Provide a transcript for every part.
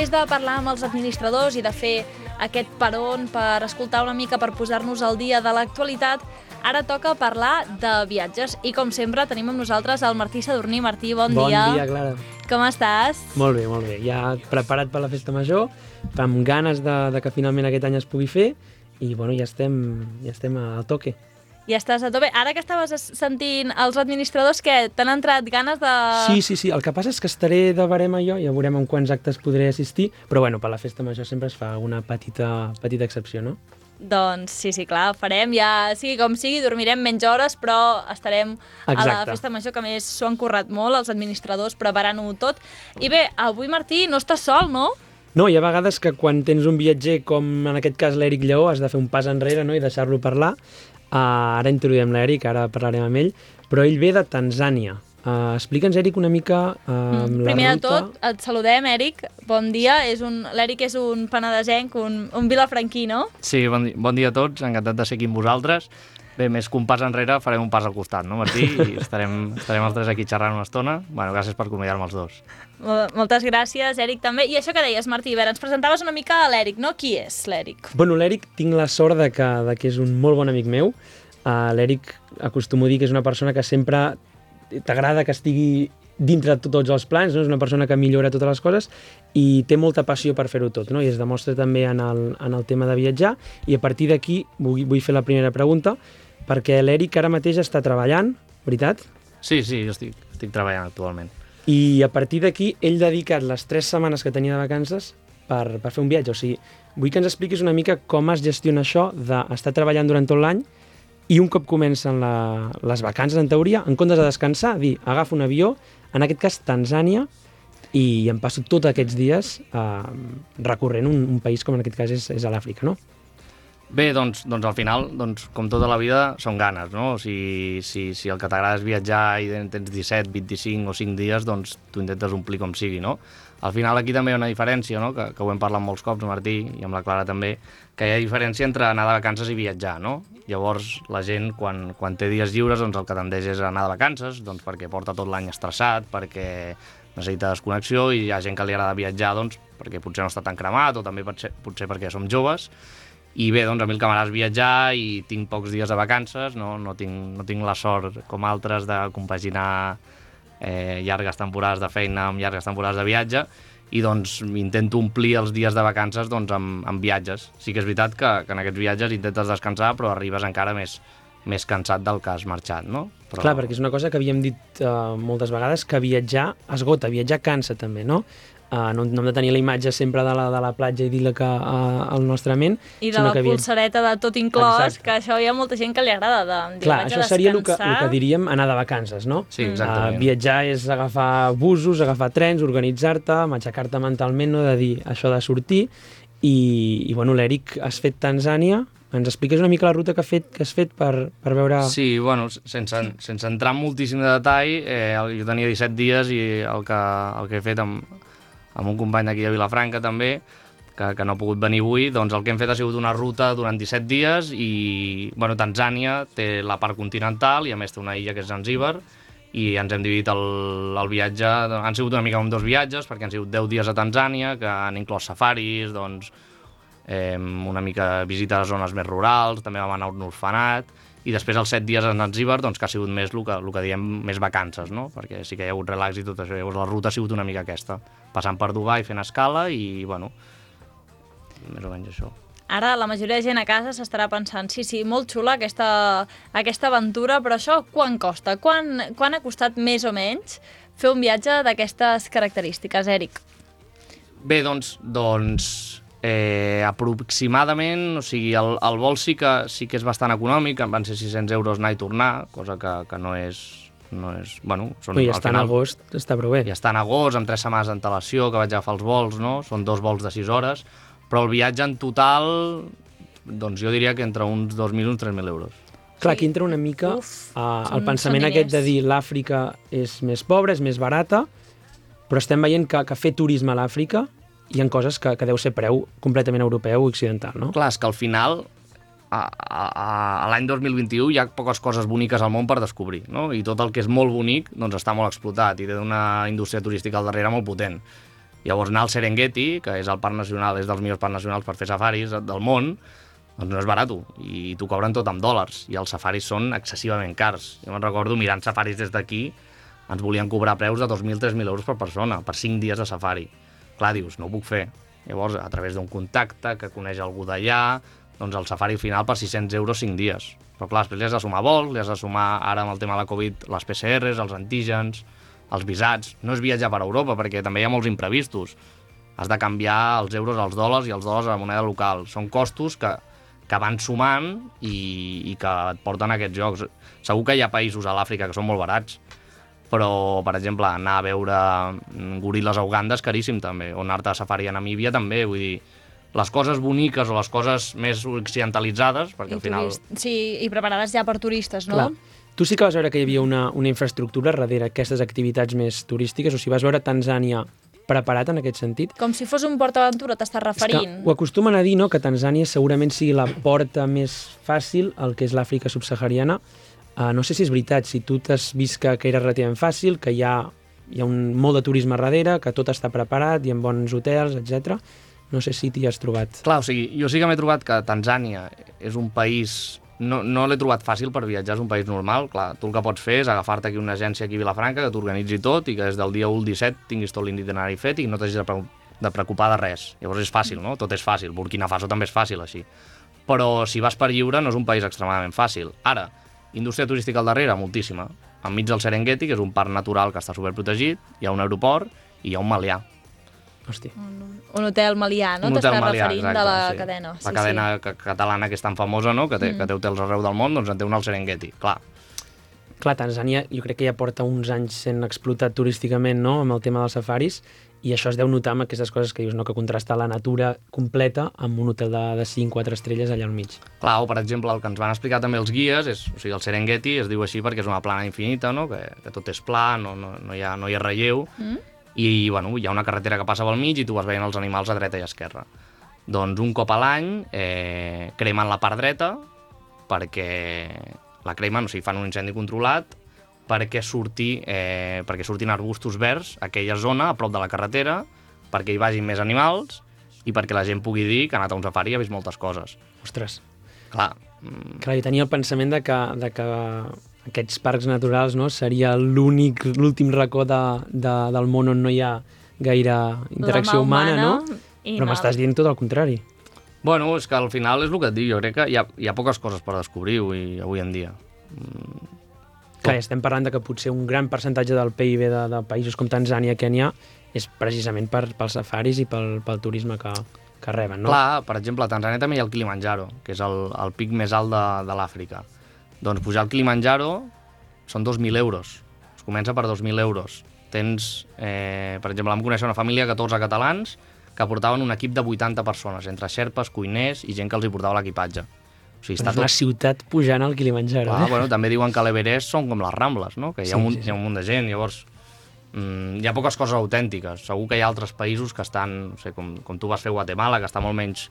després de parlar amb els administradors i de fer aquest peron per escoltar una mica, per posar-nos al dia de l'actualitat, ara toca parlar de viatges. I com sempre tenim amb nosaltres el Martí Sadurní. Martí, bon, bon dia. Bon dia, Clara. Com estàs? Molt bé, molt bé. Ja preparat per la festa major, amb ganes de, de que finalment aquest any es pugui fer i bueno, ja estem, ja estem al toque. Ja estàs a tope. Ara que estaves sentint els administradors, que t'han entrat ganes de... Sí, sí, sí. El que passa és que estaré de barema jo, ja veurem en quants actes podré assistir, però bueno, per la festa major sempre es fa una petita, petita excepció, no? Doncs sí, sí, clar, farem, ja sigui com sigui, dormirem menys hores, però estarem Exacte. a la festa major, que més s'ho han currat molt, els administradors, preparant-ho tot. I bé, avui, Martí, no estàs sol, no? No, hi ha vegades que quan tens un viatger, com en aquest cas l'Eric Lleó, has de fer un pas enrere no? i deixar-lo parlar. Uh, ara introduïm l'Eric, ara parlarem amb ell, però ell ve de Tanzània, Uh, Explica'ns, Eric, una mica uh, mm. la Primer ruta... de tot, et saludem, Eric. Bon dia. És un... L'Eric és un penedesenc, un, un vilafranquí, no? Sí, bon, di bon dia a tots. Encantat de ser aquí amb vosaltres. Bé, més que un pas enrere, farem un pas al costat, no, Martí? I estarem, estarem els tres aquí xerrant una estona. Bueno, gràcies per convidar-me els dos. Moltes gràcies, Eric, també. I això que deies, Martí, a veure, ens presentaves una mica a l'Eric, no? Qui és l'Eric? Bueno, l'Eric tinc la sort de que, de que és un molt bon amic meu. Uh, L'Eric acostumo a dir que és una persona que sempre t'agrada que estigui dintre de tots els plans, no? és una persona que millora totes les coses i té molta passió per fer-ho tot, no? i es demostra també en el, en el tema de viatjar, i a partir d'aquí vull, vull fer la primera pregunta, perquè l'Eric ara mateix està treballant, veritat? Sí, sí, jo estic, estic treballant actualment. I a partir d'aquí ell dedicat les tres setmanes que tenia de vacances per, per fer un viatge, o sigui, vull que ens expliquis una mica com es gestiona això d'estar treballant durant tot l'any i un cop comencen la, les vacances, en teoria, en comptes de descansar, dir, agafo un avió, en aquest cas Tanzània, i em passo tots aquests dies eh, recorrent un, un país com en aquest cas és, és a l'Àfrica, no? Bé, doncs, doncs al final, doncs, com tota la vida, són ganes, no? Si, si, si el que t'agrada és viatjar i tens 17, 25 o 5 dies, doncs tu intentes omplir com sigui, no? Al final aquí també hi ha una diferència, no? que, que ho hem parlat molts cops, Martí, i amb la Clara també, que hi ha diferència entre anar de vacances i viatjar, no? Llavors, la gent, quan, quan té dies lliures, doncs el que tendeix és anar de vacances, doncs perquè porta tot l'any estressat, perquè necessita desconnexió, i hi ha gent que li agrada viatjar, doncs, perquè potser no està tan cremat, o també potser, potser perquè som joves, i bé, doncs a mi el que m'agrada és viatjar i tinc pocs dies de vacances, no, no, tinc, no tinc la sort com altres de compaginar eh, llargues temporades de feina amb llargues temporades de viatge, i doncs intento omplir els dies de vacances doncs, amb, amb viatges. Sí que és veritat que, que en aquests viatges intentes descansar, però arribes encara més, més cansat del que has marxat, no? Però... Clar, perquè és una cosa que havíem dit uh, moltes vegades, que viatjar esgota, viatjar cansa també, no? Uh, no, no hem de tenir la imatge sempre de la, de la platja idíl·lica uh, al nostre ment. I de la pulsareta de tot inclòs, exacte. que això hi ha molta gent que li agrada. De, Clar, això seria el que, el que diríem anar de vacances, no? Sí, exactament. Uh, viatjar és agafar busos, agafar trens, organitzar-te, matxacar-te mentalment, no de dir això de sortir. I, i bueno, l'Eric, has fet Tanzània, ens expliques una mica la ruta que, ha fet, que has fet per, per veure... Sí, bueno, sense, sense entrar en moltíssim de detall, eh, jo tenia 17 dies i el que, el que he fet amb, amb un company d'aquí de Vilafranca també, que, que no ha pogut venir avui, doncs el que hem fet ha sigut una ruta durant 17 dies i, bueno, Tanzània té la part continental i a més té una illa que és Zanzíbar i ens hem dividit el, el viatge, han sigut una mica com dos viatges perquè han sigut 10 dies a Tanzània que han inclòs safaris, doncs, eh, una mica visita a zones més rurals, també vam anar a un orfenat, i després els set dies a Zanzíbar, doncs, que ha sigut més el que, el que diem més vacances, no? perquè sí que hi ha hagut relax i tot això, llavors la ruta ha sigut una mica aquesta, passant per Dubai fent escala i, bueno, més o menys això. Ara la majoria de gent a casa s'estarà pensant sí, sí, molt xula aquesta, aquesta aventura, però això quan costa? Quan, quan ha costat més o menys fer un viatge d'aquestes característiques, Eric? Bé, doncs, doncs eh, aproximadament, o sigui, el, el vol sí que, sí que és bastant econòmic, van ser 600 euros anar i tornar, cosa que, que no és... No és bueno, són, I està final, en agost, està prou bé. I està en agost, amb tres setmanes d'antelació, que vaig agafar els vols, no? Són dos vols de 6 hores, però el viatge en total, doncs jo diria que entre uns 2.000 i uns 3.000 euros. Clar, aquí entra una mica Uf, uh, el pensament aquest de dir l'Àfrica és més pobra, és més barata, però estem veient que, que fer turisme a l'Àfrica hi ha coses que, que deu ser preu completament europeu o occidental, no? Clar, és que al final a, a, a l'any 2021 hi ha poques coses boniques al món per descobrir, no? I tot el que és molt bonic doncs està molt explotat i té una indústria turística al darrere molt potent. Llavors anar al Serengeti, que és el parc nacional, és dels millors parcs nacionals per fer safaris del món, doncs no és barat i t'ho cobren tot amb dòlars i els safaris són excessivament cars. Jo me'n recordo mirant safaris des d'aquí ens volien cobrar preus de 2.000-3.000 euros per persona, per 5 dies de safari. Clar, dius, no ho puc fer. Llavors, a través d'un contacte que coneix algú d'allà, doncs el safari final per 600 euros 5 dies. Però clar, després li has de sumar vols, li has de sumar ara amb el tema de la Covid les PCRs, els antígens, els visats. No és viatjar per Europa, perquè també hi ha molts imprevistos. Has de canviar els euros als dòlars i els dòlars a la moneda local. Són costos que, que van sumant i, i que et porten a aquests jocs. Segur que hi ha països a l'Àfrica que són molt barats, però, per exemple, anar a veure mm, goril·les a Uganda és caríssim també, o anar-te a safari a Namíbia també, vull dir, les coses boniques o les coses més occidentalitzades, perquè I al final... turist- Sí, i preparades ja per turistes, no? Clar. Tu sí que vas veure que hi havia una, una infraestructura darrere aquestes activitats més turístiques, o sigui, vas veure Tanzània preparat en aquest sentit? Com si fos un PortAventura, t'estàs És referint. que ho acostumen a dir, no?, que Tanzània segurament sigui la porta més fàcil al que és l'Àfrica subsahariana. Uh, no sé si és veritat, si tu t'has vist que, que era relativament fàcil, que hi ha, hi ha un, molt de turisme darrere, que tot està preparat, hi ha bons hotels, etc. No sé si t'hi has trobat. Clar, o sigui, jo sí que m'he trobat que Tanzània és un país... No, no l'he trobat fàcil per viatjar, és un país normal. Clar, tu el que pots fer és agafar-te aquí una agència aquí a Vilafranca que t'organitzi tot i que des del dia 1 al 17 tinguis tot l'itinerari fet i no t'hagis de, pre de preocupar de res. Llavors és fàcil, no? Tot és fàcil. Burkina Faso també és fàcil, així. Però si vas per lliure no és un país extremadament fàcil. Ara, indústria turística al darrere, moltíssima. Enmig del Serengeti, que és un parc natural que està superprotegit, hi ha un aeroport i hi ha un malià. Hòstia. Un hotel malià, no? Un hotel T'estàs malià, referint exacte, de la sí. cadena. La cadena ca- catalana que és tan famosa, no? que, té, que té hotels arreu del món, doncs en té un al Serengeti. Clar, Clar, Tanzània jo crec que ja porta uns anys sent explotat turísticament no? amb el tema dels safaris i això es deu notar amb aquestes coses que dius, no? que contrasta la natura completa amb un hotel de, de 5-4 estrelles allà al mig. Clar, o per exemple, el que ens van explicar també els guies, és, o sigui, el Serengeti es diu així perquè és una plana infinita, no? que, que tot és pla, no, no, no, hi, ha, no hi ha relleu, mm. i bueno, hi ha una carretera que passa pel mig i tu vas veient els animals a dreta i a esquerra. Doncs un cop a l'any eh, cremen la part dreta perquè la cremen, o sigui, fan un incendi controlat perquè, surti, eh, perquè surtin arbustos verds a aquella zona, a prop de la carretera, perquè hi vagin més animals i perquè la gent pugui dir que ha anat a un safari i ha vist moltes coses. Ostres, Clar, mm, clar, jo tenia el pensament de que, de que aquests parcs naturals no, seria l'únic, l'últim racó de, de, del món on no hi ha gaire interacció humana, humana no? Però mal. m'estàs dient tot el contrari. Bueno, és que al final és el que et dic, jo crec que hi ha, hi ha poques coses per descobrir avui, avui en dia. Clar, estem parlant de que potser un gran percentatge del PIB de, de països com Tanzània, Kènia, és precisament per, pels safaris i pel, pel turisme que, que reben, no? Clar, per exemple, a Tanzània també hi ha el Kilimanjaro, que és el, el pic més alt de, de l'Àfrica. Doncs pujar al Kilimanjaro són 2.000 euros. Es comença per 2.000 euros. Tens, eh, per exemple, vam conèixer una família de 14 catalans que portaven un equip de 80 persones, entre xerpes, cuiners i gent que els hi portava l'equipatge. O sigui, és està una tot... ciutat pujant al Kilimanjaro. Clar, eh? bueno, també diuen que l'Everest són com les Rambles, no? que hi ha, Sí, un, sí, sí. hi ha un munt de gent, llavors mm, hi ha poques coses autèntiques. Segur que hi ha altres països que estan, no sé, com, com tu vas fer a Guatemala, que està molt menys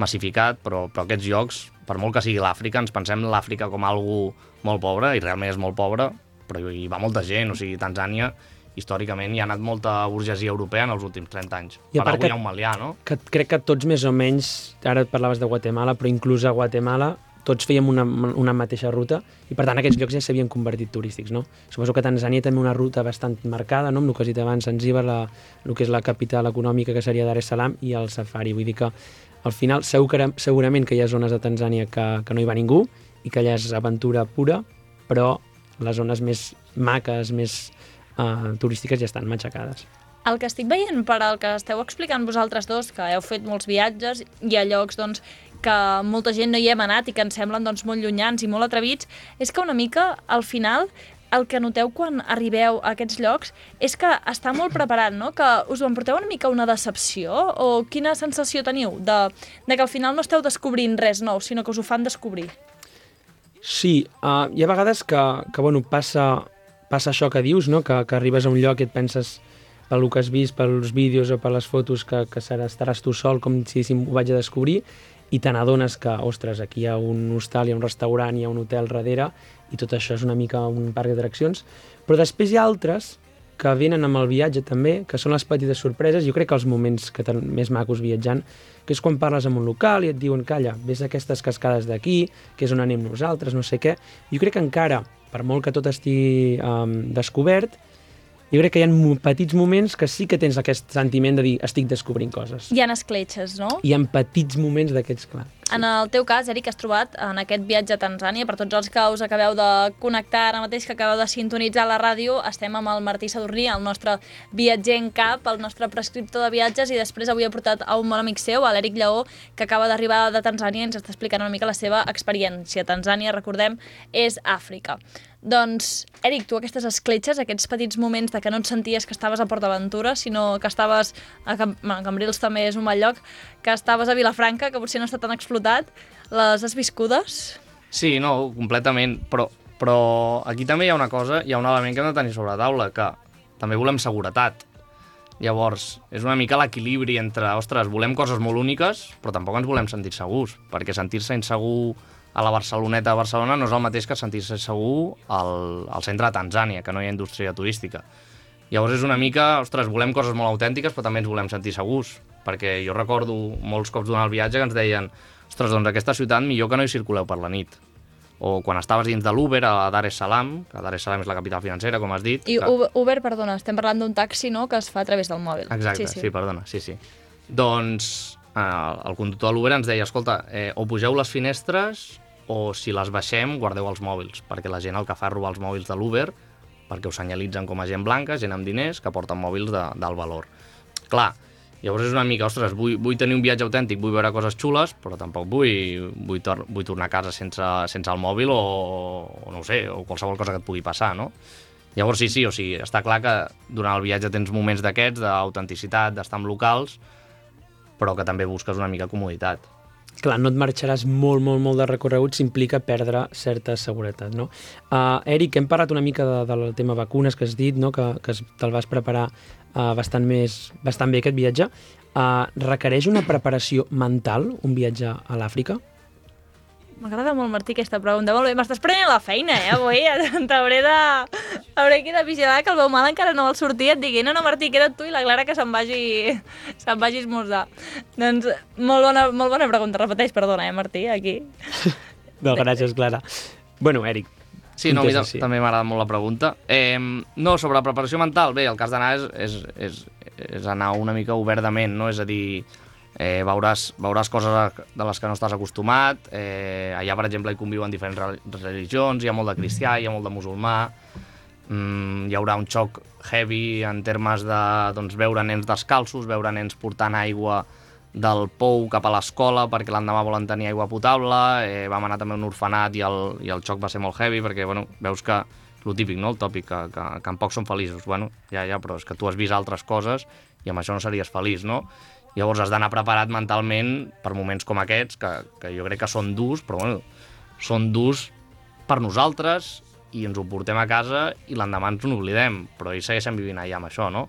massificat, però, però aquests llocs, per molt que sigui l'Àfrica, ens pensem l'Àfrica com algú molt pobre, i realment és molt pobre, però hi va molta gent, o sigui, Tanzània històricament hi ha anat molta burgesia europea en els últims 30 anys. I a per part algú que- hi ha un malià, no? que crec que tots més o menys, ara parlaves de Guatemala, però inclús a Guatemala tots fèiem una, una mateixa ruta i per tant aquests llocs ja s'havien convertit turístics, no? Suposo que Tanzània també una ruta bastant marcada, no? amb el que has dit abans, Zanzíbar, la, el que és la capital econòmica que seria Dar es Salaam i el safari, vull dir que al final segur que, segurament que hi ha zones de Tanzània que, que no hi va ningú i que allà és aventura pura, però les zones més maques, més uh, turístiques ja estan matxacades. El que estic veient per al que esteu explicant vosaltres dos, que heu fet molts viatges i a llocs doncs, que molta gent no hi hem anat i que ens semblen doncs, molt llunyans i molt atrevits, és que una mica, al final, el que noteu quan arribeu a aquests llocs és que està molt preparat, no? Que us ho emporteu una mica una decepció o quina sensació teniu de, de que al final no esteu descobrint res nou, sinó que us ho fan descobrir? Sí, uh, hi ha vegades que, que bueno, passa, passa això que dius, no? que, que arribes a un lloc i et penses pel que has vist, pels vídeos o per les fotos que, que seràs, estaràs tu sol com si diguéssim, ho vaig a descobrir i te n'adones que, ostres, aquí hi ha un hostal, hi ha un restaurant, hi ha un hotel darrere i tot això és una mica un parc d'atraccions, però després hi ha altres que venen amb el viatge també, que són les petites sorpreses. Jo crec que els moments que ten més macos viatjant, que és quan parles amb un local i et diuen, calla, ves aquestes cascades d'aquí, que és on anem nosaltres, no sé què. Jo crec que encara, per molt que tot estigui um, descobert, jo crec que hi ha petits moments que sí que tens aquest sentiment de dir estic descobrint coses. Hi ha escletxes, no? Hi ha petits moments d'aquests, clar. En el teu cas, Eric, has trobat en aquest viatge a Tanzània, per tots els que us acabeu de connectar ara mateix, que acabeu de sintonitzar la ràdio, estem amb el Martí Sadurní, el nostre viatger en cap, el nostre prescriptor de viatges, i després avui ha portat a un bon amic seu, l'Eric Lleó, que acaba d'arribar de Tanzània i ens està explicant una mica la seva experiència. Tanzània, recordem, és Àfrica. Doncs, Eric, tu aquestes escletxes, aquests petits moments de que no et senties que estaves a Port Aventura, sinó que estaves a Cam bueno, Cambrils també és un mal lloc, que estaves a Vilafranca, que potser no està tan explotat, les has viscudes? Sí, no, completament, però, però aquí també hi ha una cosa, hi ha un element que hem de tenir sobre la taula, que també volem seguretat. Llavors, és una mica l'equilibri entre, ostres, volem coses molt úniques, però tampoc ens volem sentir segurs, perquè sentir-se insegur a la Barceloneta de Barcelona no és el mateix que sentir-se segur al, al centre de Tanzània, que no hi ha indústria turística. Llavors és una mica, ostres, volem coses molt autèntiques, però també ens volem sentir segurs, perquè jo recordo molts cops durant el viatge que ens deien ostres, doncs aquesta ciutat millor que no hi circuleu per la nit. O quan estaves dins de l'Uber a Dar es Salaam, que Dar es Salaam és la capital financera, com has dit. I que... Uber, Uber, perdona, estem parlant d'un taxi, no?, que es fa a través del mòbil. Exacte, sí, sí. sí perdona, sí, sí. Doncs eh, el conductor de l'Uber ens deia, escolta, eh, o pugeu les finestres o si les baixem, guardeu els mòbils, perquè la gent el que fa és robar els mòbils de l'Uber, perquè ho senyalitzen com a gent blanca, gent amb diners, que porten mòbils d'alt valor. Clar, llavors és una mica, ostres, vull, vull tenir un viatge autèntic, vull veure coses xules, però tampoc vull, vull, tor vull tornar a casa sense, sense el mòbil o, o no ho sé, o qualsevol cosa que et pugui passar, no? Llavors sí, sí, o sigui, està clar que durant el viatge tens moments d'aquests, d'autenticitat, d'estar amb locals, però que també busques una mica comoditat. Clar, no et marxaràs molt, molt, molt de recorregut si implica perdre certa seguretat, no? Uh, Eric, hem parlat una mica de, del tema vacunes que has dit, no? que, que te'l vas preparar uh, bastant, més, bastant bé aquest viatge. Uh, requereix una preparació mental, un viatge a l'Àfrica? M'agrada molt, Martí, aquesta pregunta. Molt bé, m'estàs prenent la feina, eh, avui. T'hauré de... Hauré aquí de vigilar que el meu mal encara no vol sortir i et digui no, no, Martí, queda't tu i la Clara que se'n vagi, se'n vagi a esmorzar. Doncs molt bona, molt bona pregunta. Repeteix, perdona, eh, Martí, aquí. No, gràcies, Clara. Bueno, Eric, Sí, no, a mi sí. també m'agrada molt la pregunta. Eh, no, sobre la preparació mental, bé, el cas d'anar és, és, és, és anar una mica obert de ment, no? És a dir, eh, veuràs, veuràs coses de les que no estàs acostumat, eh, allà, per exemple, hi conviuen diferents re- religions, hi ha molt de cristià, hi ha molt de musulmà, mm, hi haurà un xoc heavy en termes de doncs, veure nens descalços, veure nens portant aigua del pou cap a l'escola perquè l'endemà volen tenir aigua potable, eh, vam anar també a un orfenat i el, i el xoc va ser molt heavy perquè bueno, veus que el típic, no? el tòpic, que, que, que en poc són feliços. Bueno, ja, ja, però és que tu has vist altres coses i amb això no series feliç, no? Llavors has d'anar preparat mentalment per moments com aquests, que, que jo crec que són durs, però bueno, són durs per nosaltres i ens ho portem a casa i l'endemà ens n'oblidem, però ells segueixen vivint allà amb això, no?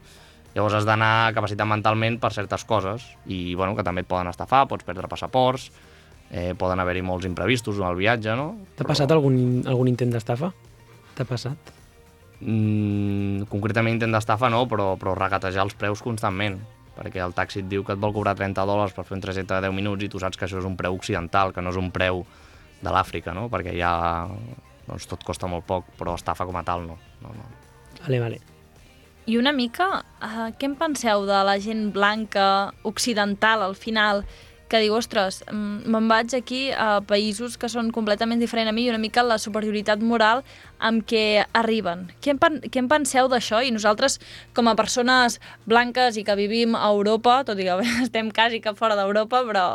Llavors has d'anar capacitat mentalment per certes coses i bueno, que també et poden estafar, pots perdre passaports, eh, poden haver-hi molts imprevistos en el viatge, no? t'ha passat algun, algun intent d'estafa? T'ha passat? Mm, concretament intent d'estafa no, però, però regatejar els preus constantment perquè el taxi et diu que et vol cobrar 30 dòlars per fer un trajecte de 10 minuts i tu saps que això és un preu occidental, que no és un preu de l'Àfrica, no? perquè ja doncs, tot costa molt poc, però estafa com a tal no. no, no. Vale, vale. I una mica, uh, què en penseu de la gent blanca occidental al final que diu, ostres, mm, me'n vaig aquí a països que són completament diferents a mi i una mica la superioritat moral amb què arriben. Què en, pen què en penseu d'això? I nosaltres, com a persones blanques i que vivim a Europa, tot i que estem quasi que fora d'Europa, però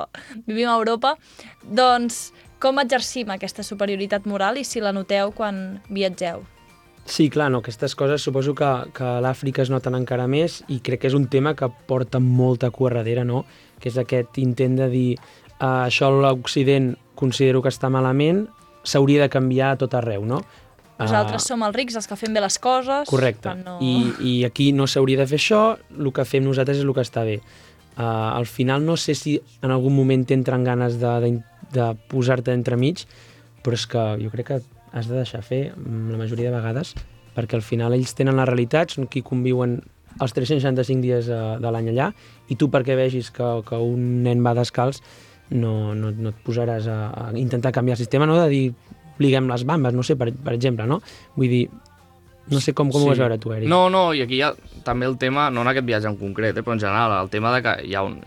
vivim a Europa, doncs com exercim aquesta superioritat moral i si la noteu quan viatgeu? Sí, clar, no, aquestes coses suposo que, que a l'Àfrica es noten encara més i crec que és un tema que porta molta cua darrere, no? que és aquest intent de dir uh, això l'Occident considero que està malament, s'hauria de canviar a tot arreu, no? Nosaltres som els rics, els que fem bé les coses. Correcte. No... I, I aquí no s'hauria de fer això, el que fem nosaltres és el que està bé. Uh, al final no sé si en algun moment t'entren ganes de, de, de posar-te entremig, però és que jo crec que has de deixar fer mm, la majoria de vegades perquè al final ells tenen la realitat, són qui conviuen els 365 dies eh, de l'any allà, i tu perquè vegis que, que un nen va descalç, no, no, no et posaràs a, a intentar canviar el sistema, no de dir liguem les bambes, no sé, per, per exemple, no? Vull dir, no sé com, com sí. ho vas veure tu, Eric. No, no, i aquí hi ha també el tema, no en aquest viatge en concret, eh, però en general, el tema de que hi ha, un,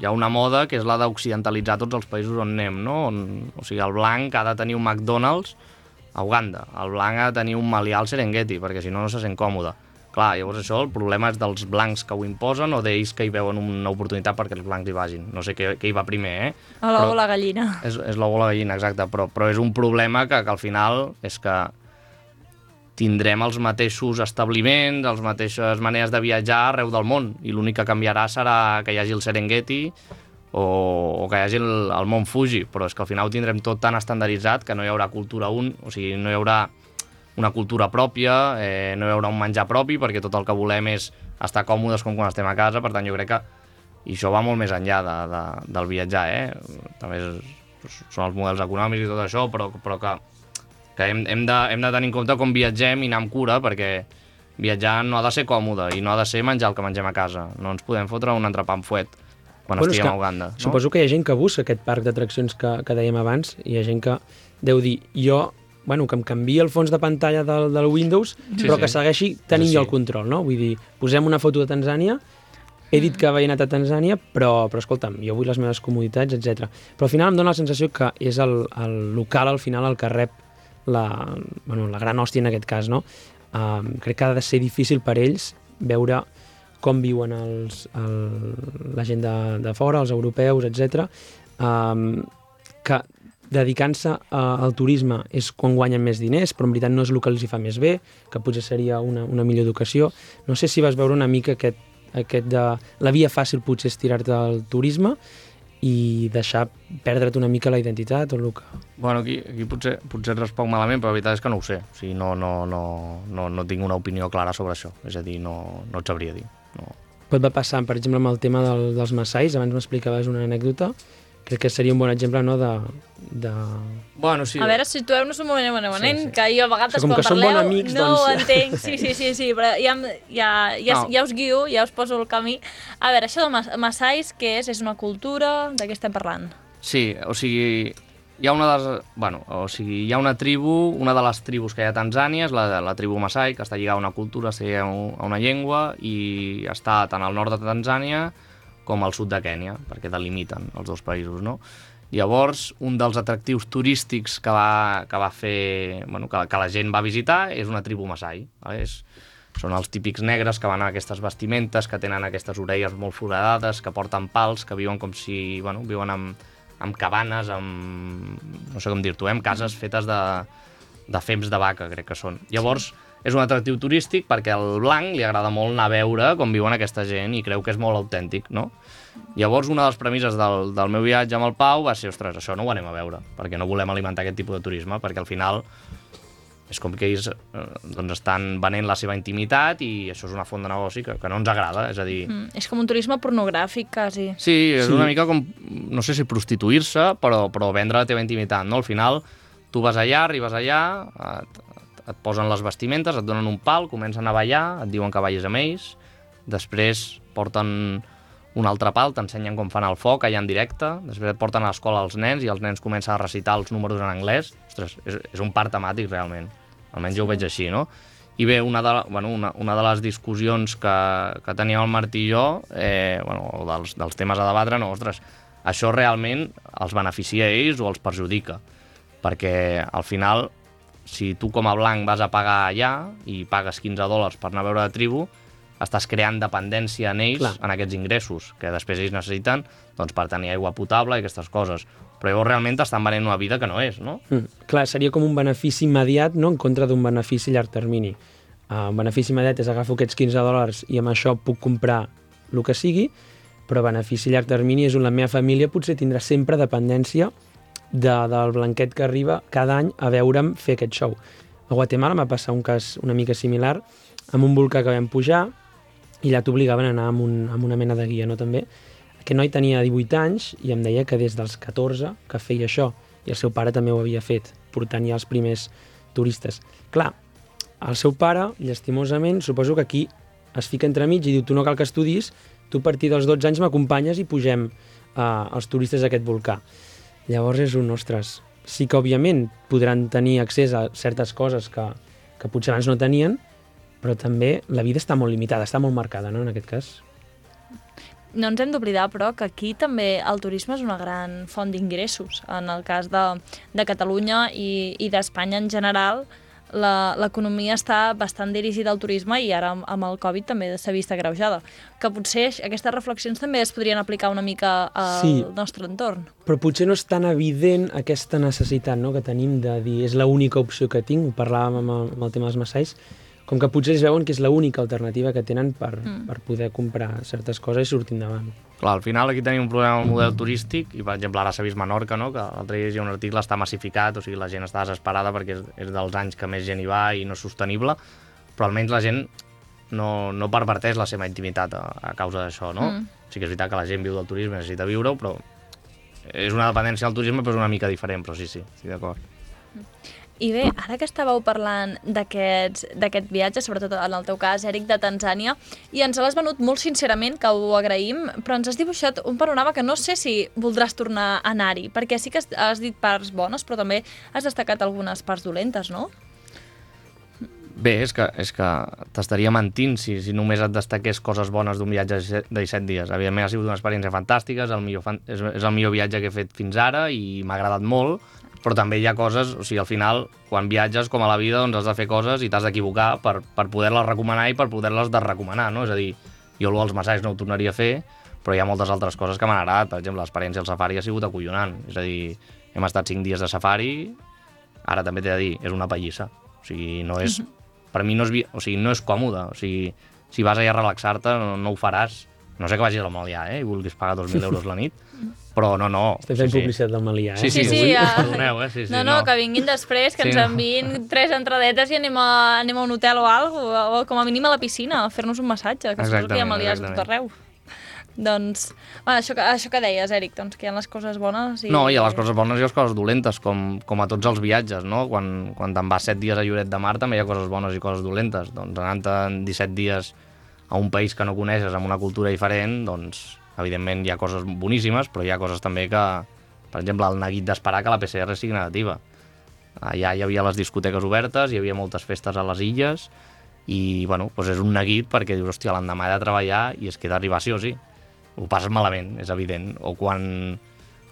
hi ha una moda que és la d'occidentalitzar tots els països on anem, no? On, o sigui, el blanc ha de tenir un McDonald's a Uganda, el blanc ha de tenir un malià al Serengeti, perquè si no, no se sent còmode. Clar, llavors això, el problema és dels blancs que ho imposen o d'ells que hi veuen una oportunitat perquè els blancs hi vagin. No sé què, què hi va primer, eh? A l'ou la gallina. És, és l'ou la gallina, exacte, però, però és un problema que, que al final és que tindrem els mateixos establiments, les mateixes maneres de viatjar arreu del món, i l'únic que canviarà serà que hi hagi el Serengeti o, o que hi hagi el, el mont Fuji, però és que al final ho tindrem tot tan estandarditzat que no hi haurà cultura un, o sigui, no hi haurà una cultura pròpia, eh, no hi haurà un menjar propi, perquè tot el que volem és estar còmodes com quan estem a casa, per tant jo crec que i això va molt més enllà de, de, del viatjar, eh? També és, són els models econòmics i tot això, però, però que, que hem, hem, de, hem de tenir en compte com viatgem i anar amb cura, perquè viatjar no ha de ser còmode i no ha de ser menjar el que mengem a casa. No ens podem fotre un entrepà amb fuet quan bueno, estiguem a Uganda. No? Suposo que hi ha gent que busca aquest parc d'atraccions que, que dèiem abans, i hi ha gent que deu dir, jo bueno, que em canvi el fons de pantalla del, del Windows, sí, però sí. que segueixi tenint sí. el control, no? Vull dir, posem una foto de Tanzània, he dit que havia anat a Tanzània, però, però escolta'm, jo vull les meves comoditats, etc. Però al final em dóna la sensació que és el, el local, al final, el que rep la, bueno, la gran hòstia en aquest cas, no? Um, crec que ha de ser difícil per ells veure com viuen els, el, la gent de, de fora, els europeus, etc. Um, que dedicant-se al turisme és quan guanyen més diners, però en veritat no és el que els hi fa més bé, que potser seria una, una millor educació. No sé si vas veure una mica aquest, aquest de... La via fàcil potser és tirar-te al turisme i deixar perdre't una mica la identitat o el que... Bueno, aquí, aquí potser, potser responc malament, però la veritat és que no ho sé. O sigui, no, no, no, no, no tinc una opinió clara sobre això. És a dir, no, no et sabria dir. No. Pot va passar, per exemple, amb el tema del, dels massais, abans m'explicaves una anècdota, crec que seria un bon exemple no, de, de... Bueno, sí. A veure, situeu-nos un moment, un moment, sí, sí. que jo a vegades com quan que parleu amics, no doncs... ho entenc, sí, sí, sí, sí, però ja, ja, ja, no. ja us guio, ja us poso el camí. A veure, això de Massais, què és? És una cultura? De què estem parlant? Sí, o sigui, hi ha una de les, bueno, o sigui, hi ha una tribu, una de les tribus que hi ha a Tanzània és la, la tribu Masai, que està lligada a una cultura, a una llengua i està tant al nord de Tanzània com al sud de Kènia, perquè delimiten els dos països, no? Llavors, un dels atractius turístics que va, que va fer, bueno, que, que la gent va visitar és una tribu Masai. Vale? És, són els típics negres que van a aquestes vestimentes, que tenen aquestes orelles molt foradades, que porten pals, que viuen com si, bueno, viuen amb, amb cabanes, amb, no sé com dir-t'ho, eh, amb cases fetes de, de fems de vaca, crec que són. Llavors, és un atractiu turístic perquè al blanc li agrada molt anar a veure com viuen aquesta gent i creu que és molt autèntic, no? Llavors, una de les premisses del, del meu viatge amb el Pau va ser, ostres, això no ho anem a veure, perquè no volem alimentar aquest tipus de turisme, perquè al final és com que ells eh, doncs estan venent la seva intimitat i això és una font de negoci que, que no ens agrada, és a dir... Mm, és com un turisme pornogràfic, quasi. Sí, és sí. una mica com, no sé si prostituir-se, però, però vendre la teva intimitat, no? Al final, tu vas allà, arribes allà, et, et posen les vestimentes, et donen un pal, comencen a ballar, et diuen que ballis amb ells, després porten un altre pal, t'ensenyen com fan el foc allà en directe, després et porten a l'escola els nens i els nens comencen a recitar els números en anglès. Ostres, és, és un parc temàtic realment, almenys jo ho veig així, no? I bé, una de, bueno, una, una de les discussions que, que teníem el Martí i jo, eh, bueno, dels, dels temes a debatre, no, ostres, això realment els beneficia a ells o els perjudica? Perquè al final si tu com a blanc vas a pagar allà i pagues 15 dòlars per anar a veure la tribu, estàs creant dependència en ells, Clar. en aquests ingressos, que després ells necessiten doncs, per tenir aigua potable i aquestes coses. Però llavors realment estan venent una vida que no és, no? Mm, clar, seria com un benefici immediat no? en contra d'un benefici a llarg termini. Uh, un benefici immediat és agafo aquests 15 dòlars i amb això puc comprar el que sigui, però benefici a llarg termini és on la meva família potser tindrà sempre dependència de, del blanquet que arriba cada any a veure'm fer aquest show. A Guatemala m'ha passat un cas una mica similar amb un volcà que vam pujar i allà t'obligaven a anar amb, un, amb una mena de guia, no també? Aquest noi tenia 18 anys i em deia que des dels 14 que feia això i el seu pare també ho havia fet, portant ja els primers turistes. Clar, el seu pare, llastimosament, suposo que aquí es fica entremig i diu tu no cal que estudis, tu a partir dels 12 anys m'acompanyes i pugem uh, els turistes a aquest volcà. Llavors és un, ostres, sí que òbviament podran tenir accés a certes coses que, que potser abans no tenien, però també la vida està molt limitada, està molt marcada, no?, en aquest cas. No ens hem d'oblidar, però, que aquí també el turisme és una gran font d'ingressos. En el cas de, de Catalunya i, i d'Espanya en general, la- l'economia està bastant dirigida al turisme i ara amb, amb el Covid també s'ha vist agreujada. Que potser aquestes reflexions també es podrien aplicar una mica al Sí. nostre entorn. Però potser no és tan evident aquesta necessitat no?, que tenim de dir és l'única opció que tinc, ho parlàvem amb el, amb el tema dels massais, com que potser es veuen que és l'única alternativa que tenen per, mm. per poder comprar certes coses i sortir endavant. Clar, al final aquí tenim un problema amb el model turístic i, per exemple, ara s'ha vist Menorca, no? que l'altre dia hi ha un article, està massificat, o sigui, la gent està desesperada perquè és, és dels anys que més gent hi va i no és sostenible, però almenys la gent no, no perverteix la seva intimitat a, a causa d'això, no? Mm. Mm. Sí que és veritat que la gent viu del turisme, necessita viure-ho, però és una dependència del turisme, però és una mica diferent, però sí, sí, estic d'acord. I bé, ara que estàveu parlant d'aquest viatge, sobretot en el teu cas, Eric, de Tanzània, i ens l'has venut molt sincerament, que ho agraïm, però ens has dibuixat un panorama que no sé si voldràs tornar a anar-hi, perquè sí que has, dit parts bones, però també has destacat algunes parts dolentes, no? Bé, és que, és que t'estaria mentint si, si només et destaqués coses bones d'un viatge de 17 dies. Evidentment ha sigut una experiència fantàstica, és el millor, fan, és, és el millor viatge que he fet fins ara i m'ha agradat molt, però també hi ha coses, o sigui, al final, quan viatges, com a la vida, doncs has de fer coses i t'has d'equivocar per, per poder-les recomanar i per poder-les desrecomanar, no? És a dir, jo el dels massatges no ho tornaria a fer, però hi ha moltes altres coses que m'han agradat. Per exemple, l'experiència al safari ha sigut acollonant. És a dir, hem estat 5 dies de safari, ara també t'he de dir, és una pallissa. O sigui, no és... Per mi no és, o sigui, no és còmode. O sigui, si vas allà a relaxar-te, no, no ho faràs. No sé que vagis al Malià, eh, i vulguis pagar 2.000 euros la nit, però no, no. Estem fent publicitat del Malià, eh? Sí, sí, Sí, sí, sí, ja. perdoneu, eh? Sí, sí, no, no, que vinguin després, que Sí, ens no. enviïn tres entradetes i anem a, anem a un hotel o alguna o com a mínim a la piscina, a fer-nos un massatge, que suposo que hi ha maliars a tot arreu. Doncs, bueno, això, que, això que deies, Eric, doncs que hi ha les coses bones i... No, hi ha les coses bones i les coses dolentes, com, com a tots els viatges, no? Quan, quan te'n vas 7 dies a Lloret de Mar també hi ha coses bones i coses dolentes. Doncs anant 17 dies a un país que no coneixes, amb una cultura diferent, doncs evidentment hi ha coses boníssimes, però hi ha coses també que, per exemple, el neguit d'esperar que la PCR sigui negativa. Allà hi havia les discoteques obertes, hi havia moltes festes a les illes, i bueno, doncs és un neguit perquè dius, hòstia, l'endemà he de treballar i es queda arribar sí o sí. Ho passes malament, és evident. O quan,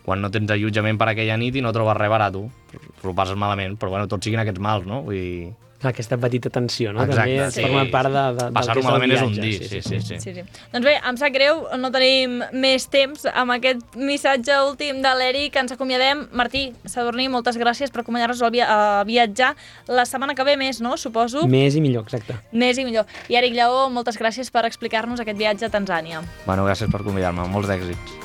quan no tens allotjament per aquella nit i no trobes res barat, ho passes malament, però bueno, tots siguin aquests mals, no? Vull dir, aquesta petita tensió, no? Exacte, També sí. forma part de, de, del passar-ho que és el malament és un viatge, dir, sí, sí, sí. Sí, sí. Doncs bé, em sap greu, no tenim més temps amb aquest missatge últim de l'Eric, ens acomiadem. Martí Sadurní, moltes gràcies per acompanyar-nos a, via a viatjar. La setmana que ve més, no? Suposo. Més i millor, exacte. Més i millor. I Eric Lleó, moltes gràcies per explicar-nos aquest viatge a Tanzània. Bueno, gràcies per convidar-me, molts d'èxits.